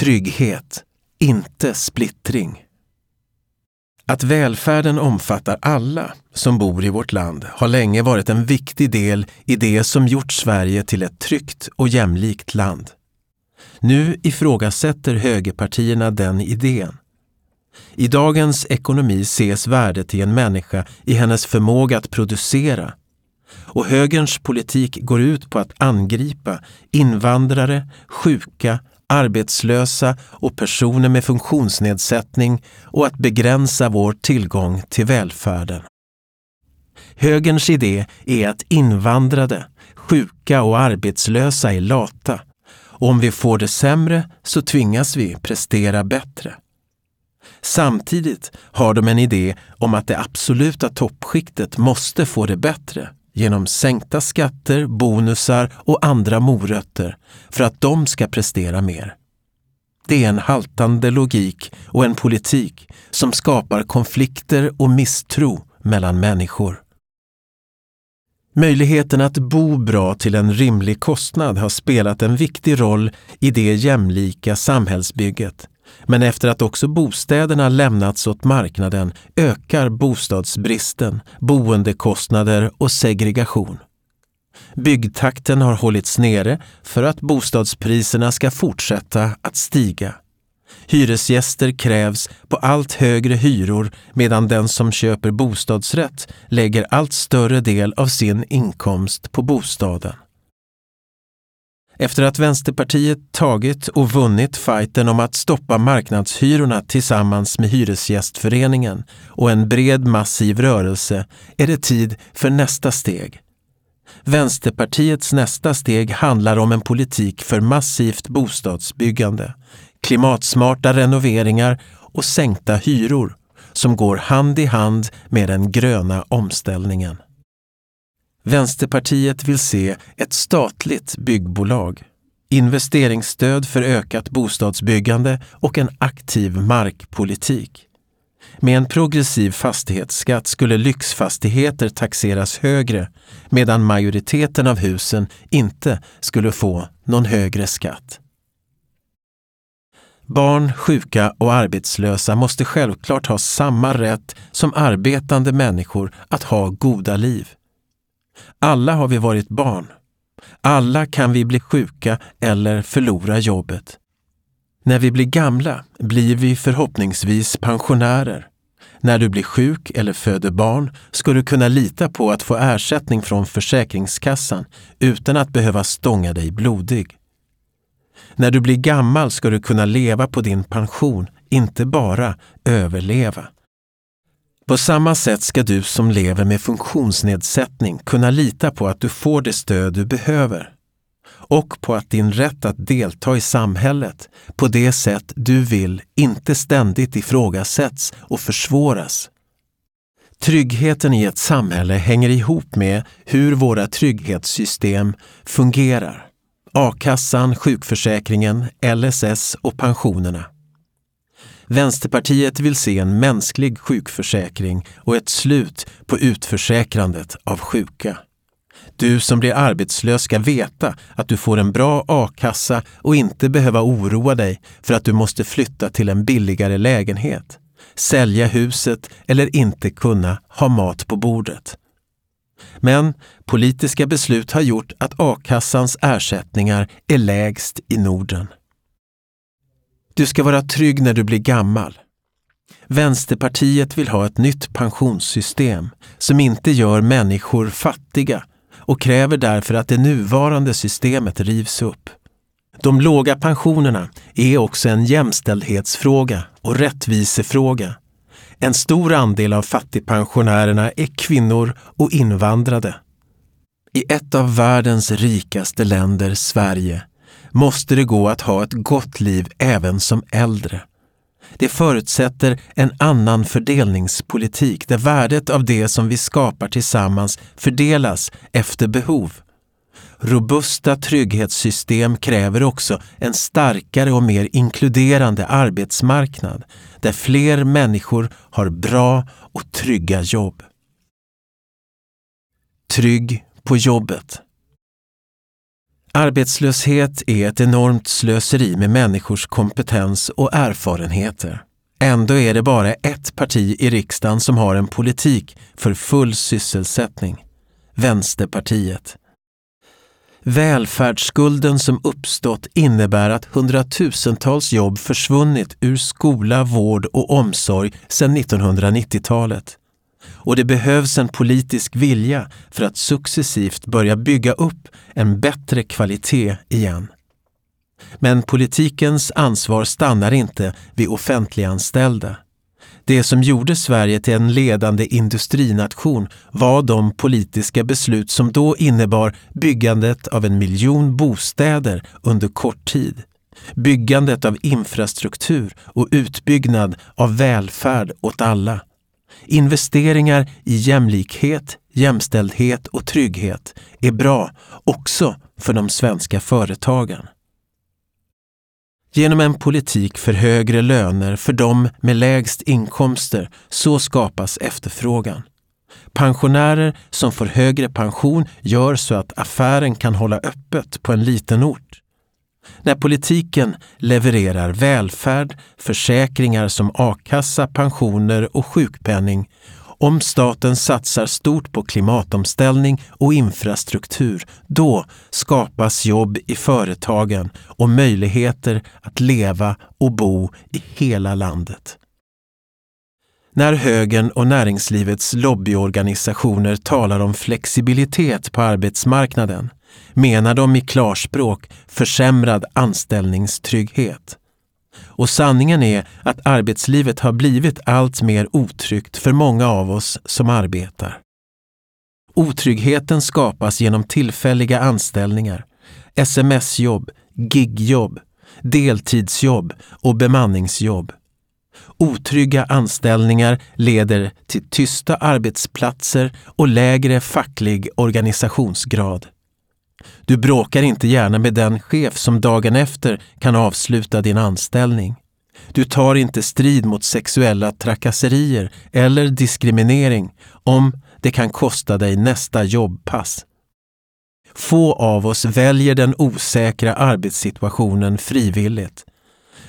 trygghet, inte splittring. Att välfärden omfattar alla som bor i vårt land har länge varit en viktig del i det som gjort Sverige till ett tryggt och jämlikt land. Nu ifrågasätter högerpartierna den idén. I dagens ekonomi ses värdet i en människa i hennes förmåga att producera. Och högerns politik går ut på att angripa invandrare, sjuka, arbetslösa och personer med funktionsnedsättning och att begränsa vår tillgång till välfärden. Högerns idé är att invandrade, sjuka och arbetslösa är lata och om vi får det sämre så tvingas vi prestera bättre. Samtidigt har de en idé om att det absoluta toppskiktet måste få det bättre genom sänkta skatter, bonusar och andra morötter för att de ska prestera mer. Det är en haltande logik och en politik som skapar konflikter och misstro mellan människor. Möjligheten att bo bra till en rimlig kostnad har spelat en viktig roll i det jämlika samhällsbygget. Men efter att också bostäderna lämnats åt marknaden ökar bostadsbristen, boendekostnader och segregation. Byggtakten har hållits nere för att bostadspriserna ska fortsätta att stiga. Hyresgäster krävs på allt högre hyror medan den som köper bostadsrätt lägger allt större del av sin inkomst på bostaden. Efter att Vänsterpartiet tagit och vunnit fighten om att stoppa marknadshyrorna tillsammans med Hyresgästföreningen och en bred massiv rörelse är det tid för nästa steg. Vänsterpartiets nästa steg handlar om en politik för massivt bostadsbyggande, klimatsmarta renoveringar och sänkta hyror som går hand i hand med den gröna omställningen. Vänsterpartiet vill se ett statligt byggbolag, investeringsstöd för ökat bostadsbyggande och en aktiv markpolitik. Med en progressiv fastighetsskatt skulle lyxfastigheter taxeras högre medan majoriteten av husen inte skulle få någon högre skatt. Barn, sjuka och arbetslösa måste självklart ha samma rätt som arbetande människor att ha goda liv. Alla har vi varit barn. Alla kan vi bli sjuka eller förlora jobbet. När vi blir gamla blir vi förhoppningsvis pensionärer. När du blir sjuk eller föder barn ska du kunna lita på att få ersättning från Försäkringskassan utan att behöva stånga dig blodig. När du blir gammal ska du kunna leva på din pension, inte bara överleva. På samma sätt ska du som lever med funktionsnedsättning kunna lita på att du får det stöd du behöver och på att din rätt att delta i samhället på det sätt du vill inte ständigt ifrågasätts och försvåras. Tryggheten i ett samhälle hänger ihop med hur våra trygghetssystem fungerar. A-kassan, sjukförsäkringen, LSS och pensionerna. Vänsterpartiet vill se en mänsklig sjukförsäkring och ett slut på utförsäkrandet av sjuka. Du som blir arbetslös ska veta att du får en bra a-kassa och inte behöva oroa dig för att du måste flytta till en billigare lägenhet, sälja huset eller inte kunna ha mat på bordet. Men politiska beslut har gjort att a-kassans ersättningar är lägst i Norden. Du ska vara trygg när du blir gammal. Vänsterpartiet vill ha ett nytt pensionssystem som inte gör människor fattiga och kräver därför att det nuvarande systemet rivs upp. De låga pensionerna är också en jämställdhetsfråga och rättvisefråga. En stor andel av fattigpensionärerna är kvinnor och invandrade. I ett av världens rikaste länder, Sverige, måste det gå att ha ett gott liv även som äldre. Det förutsätter en annan fördelningspolitik där värdet av det som vi skapar tillsammans fördelas efter behov. Robusta trygghetssystem kräver också en starkare och mer inkluderande arbetsmarknad där fler människor har bra och trygga jobb. Trygg på jobbet. Arbetslöshet är ett enormt slöseri med människors kompetens och erfarenheter. Ändå är det bara ett parti i riksdagen som har en politik för full sysselsättning. Vänsterpartiet. Välfärdsskulden som uppstått innebär att hundratusentals jobb försvunnit ur skola, vård och omsorg sedan 1990-talet. Och det behövs en politisk vilja för att successivt börja bygga upp en bättre kvalitet igen. Men politikens ansvar stannar inte vid offentliganställda. Det som gjorde Sverige till en ledande industrination var de politiska beslut som då innebar byggandet av en miljon bostäder under kort tid, byggandet av infrastruktur och utbyggnad av välfärd åt alla. Investeringar i jämlikhet, jämställdhet och trygghet är bra också för de svenska företagen. Genom en politik för högre löner för de med lägst inkomster så skapas efterfrågan. Pensionärer som får högre pension gör så att affären kan hålla öppet på en liten ort. När politiken levererar välfärd, försäkringar som a-kassa, pensioner och sjukpenning om staten satsar stort på klimatomställning och infrastruktur, då skapas jobb i företagen och möjligheter att leva och bo i hela landet. När högern och näringslivets lobbyorganisationer talar om flexibilitet på arbetsmarknaden menar de i klarspråk försämrad anställningstrygghet. Och sanningen är att arbetslivet har blivit allt mer otryggt för många av oss som arbetar. Otryggheten skapas genom tillfälliga anställningar, sms-jobb, gigjobb, deltidsjobb och bemanningsjobb. Otrygga anställningar leder till tysta arbetsplatser och lägre facklig organisationsgrad. Du bråkar inte gärna med den chef som dagen efter kan avsluta din anställning. Du tar inte strid mot sexuella trakasserier eller diskriminering om det kan kosta dig nästa jobbpass. Få av oss väljer den osäkra arbetssituationen frivilligt.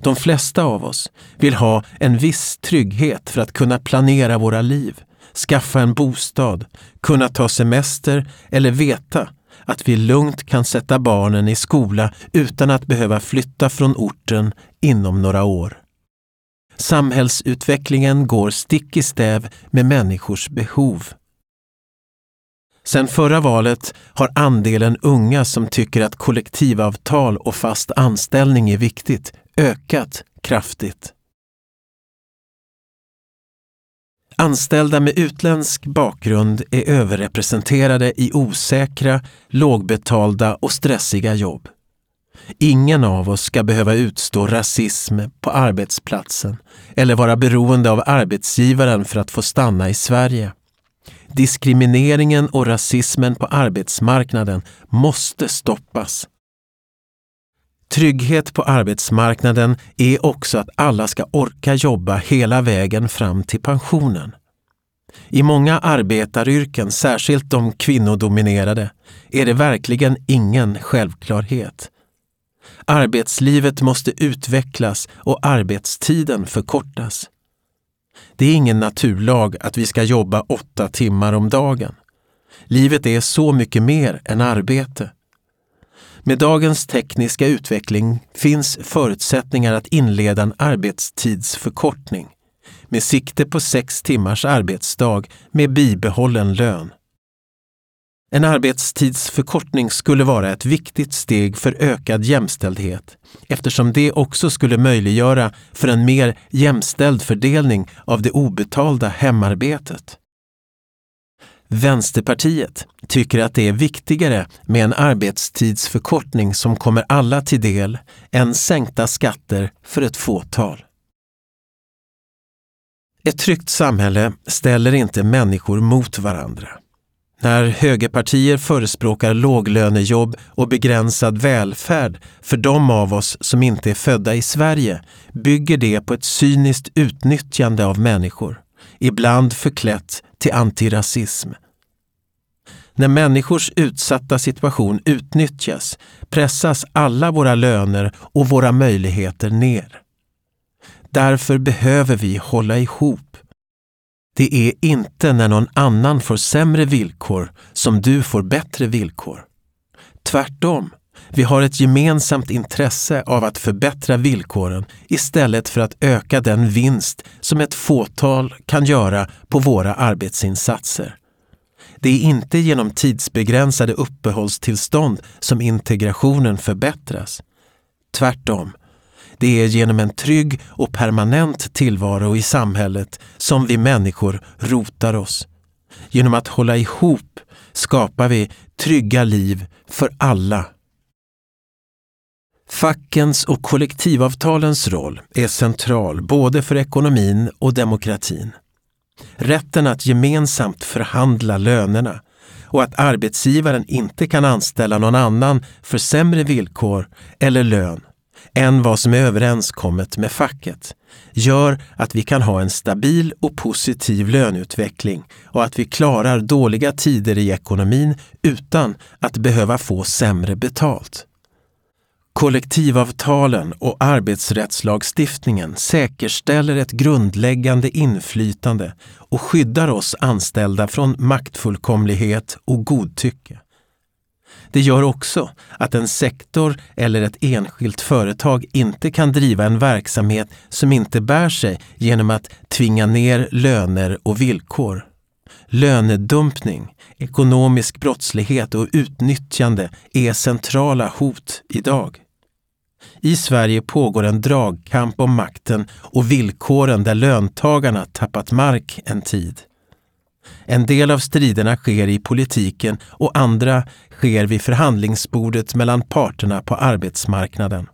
De flesta av oss vill ha en viss trygghet för att kunna planera våra liv, skaffa en bostad, kunna ta semester eller veta att vi lugnt kan sätta barnen i skola utan att behöva flytta från orten inom några år. Samhällsutvecklingen går stick i stäv med människors behov. Sedan förra valet har andelen unga som tycker att kollektivavtal och fast anställning är viktigt ökat kraftigt. Anställda med utländsk bakgrund är överrepresenterade i osäkra, lågbetalda och stressiga jobb. Ingen av oss ska behöva utstå rasism på arbetsplatsen eller vara beroende av arbetsgivaren för att få stanna i Sverige. Diskrimineringen och rasismen på arbetsmarknaden måste stoppas. Trygghet på arbetsmarknaden är också att alla ska orka jobba hela vägen fram till pensionen. I många arbetaryrken, särskilt de kvinnodominerade, är det verkligen ingen självklarhet. Arbetslivet måste utvecklas och arbetstiden förkortas. Det är ingen naturlag att vi ska jobba åtta timmar om dagen. Livet är så mycket mer än arbete. Med dagens tekniska utveckling finns förutsättningar att inleda en arbetstidsförkortning med sikte på sex timmars arbetsdag med bibehållen lön. En arbetstidsförkortning skulle vara ett viktigt steg för ökad jämställdhet eftersom det också skulle möjliggöra för en mer jämställd fördelning av det obetalda hemarbetet. Vänsterpartiet tycker att det är viktigare med en arbetstidsförkortning som kommer alla till del än sänkta skatter för ett fåtal. Ett tryggt samhälle ställer inte människor mot varandra. När högerpartier förespråkar låglönejobb och begränsad välfärd för de av oss som inte är födda i Sverige bygger det på ett cyniskt utnyttjande av människor ibland förklätt till antirasism. När människors utsatta situation utnyttjas pressas alla våra löner och våra möjligheter ner. Därför behöver vi hålla ihop. Det är inte när någon annan får sämre villkor som du får bättre villkor. Tvärtom, vi har ett gemensamt intresse av att förbättra villkoren istället för att öka den vinst som ett fåtal kan göra på våra arbetsinsatser. Det är inte genom tidsbegränsade uppehållstillstånd som integrationen förbättras. Tvärtom, det är genom en trygg och permanent tillvaro i samhället som vi människor rotar oss. Genom att hålla ihop skapar vi trygga liv för alla. Fackens och kollektivavtalens roll är central både för ekonomin och demokratin. Rätten att gemensamt förhandla lönerna och att arbetsgivaren inte kan anställa någon annan för sämre villkor eller lön än vad som är överenskommet med facket gör att vi kan ha en stabil och positiv löneutveckling och att vi klarar dåliga tider i ekonomin utan att behöva få sämre betalt. Kollektivavtalen och arbetsrättslagstiftningen säkerställer ett grundläggande inflytande och skyddar oss anställda från maktfullkomlighet och godtycke. Det gör också att en sektor eller ett enskilt företag inte kan driva en verksamhet som inte bär sig genom att tvinga ner löner och villkor. Lönedumpning, ekonomisk brottslighet och utnyttjande är centrala hot idag. I Sverige pågår en dragkamp om makten och villkoren där löntagarna tappat mark en tid. En del av striderna sker i politiken och andra sker vid förhandlingsbordet mellan parterna på arbetsmarknaden.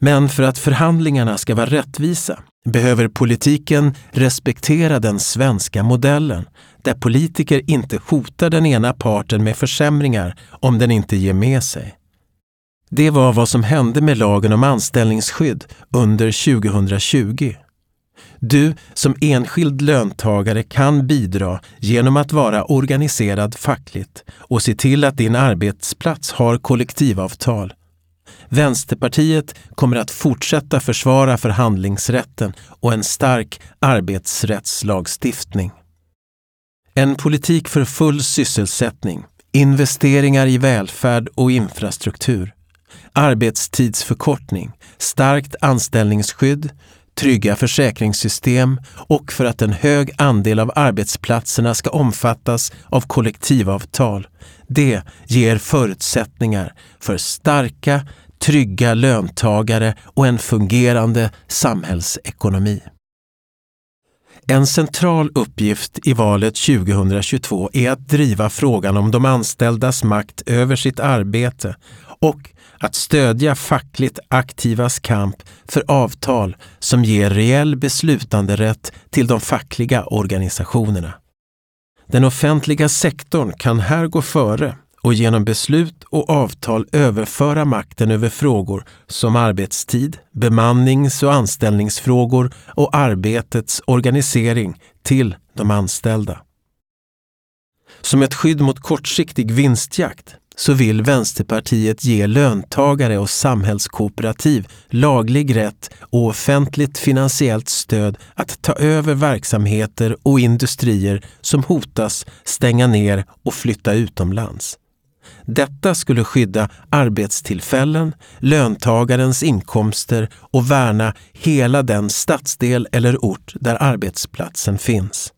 Men för att förhandlingarna ska vara rättvisa behöver politiken respektera den svenska modellen där politiker inte hotar den ena parten med försämringar om den inte ger med sig. Det var vad som hände med lagen om anställningsskydd under 2020. Du som enskild löntagare kan bidra genom att vara organiserad fackligt och se till att din arbetsplats har kollektivavtal. Vänsterpartiet kommer att fortsätta försvara förhandlingsrätten och en stark arbetsrättslagstiftning. En politik för full sysselsättning, investeringar i välfärd och infrastruktur, arbetstidsförkortning, starkt anställningsskydd, trygga försäkringssystem och för att en hög andel av arbetsplatserna ska omfattas av kollektivavtal. Det ger förutsättningar för starka, trygga löntagare och en fungerande samhällsekonomi. En central uppgift i valet 2022 är att driva frågan om de anställdas makt över sitt arbete och att stödja fackligt aktivas kamp för avtal som ger reell beslutanderätt till de fackliga organisationerna. Den offentliga sektorn kan här gå före och genom beslut och avtal överföra makten över frågor som arbetstid, bemannings och anställningsfrågor och arbetets organisering till de anställda. Som ett skydd mot kortsiktig vinstjakt så vill Vänsterpartiet ge löntagare och samhällskooperativ laglig rätt och offentligt finansiellt stöd att ta över verksamheter och industrier som hotas stänga ner och flytta utomlands. Detta skulle skydda arbetstillfällen, löntagarens inkomster och värna hela den stadsdel eller ort där arbetsplatsen finns.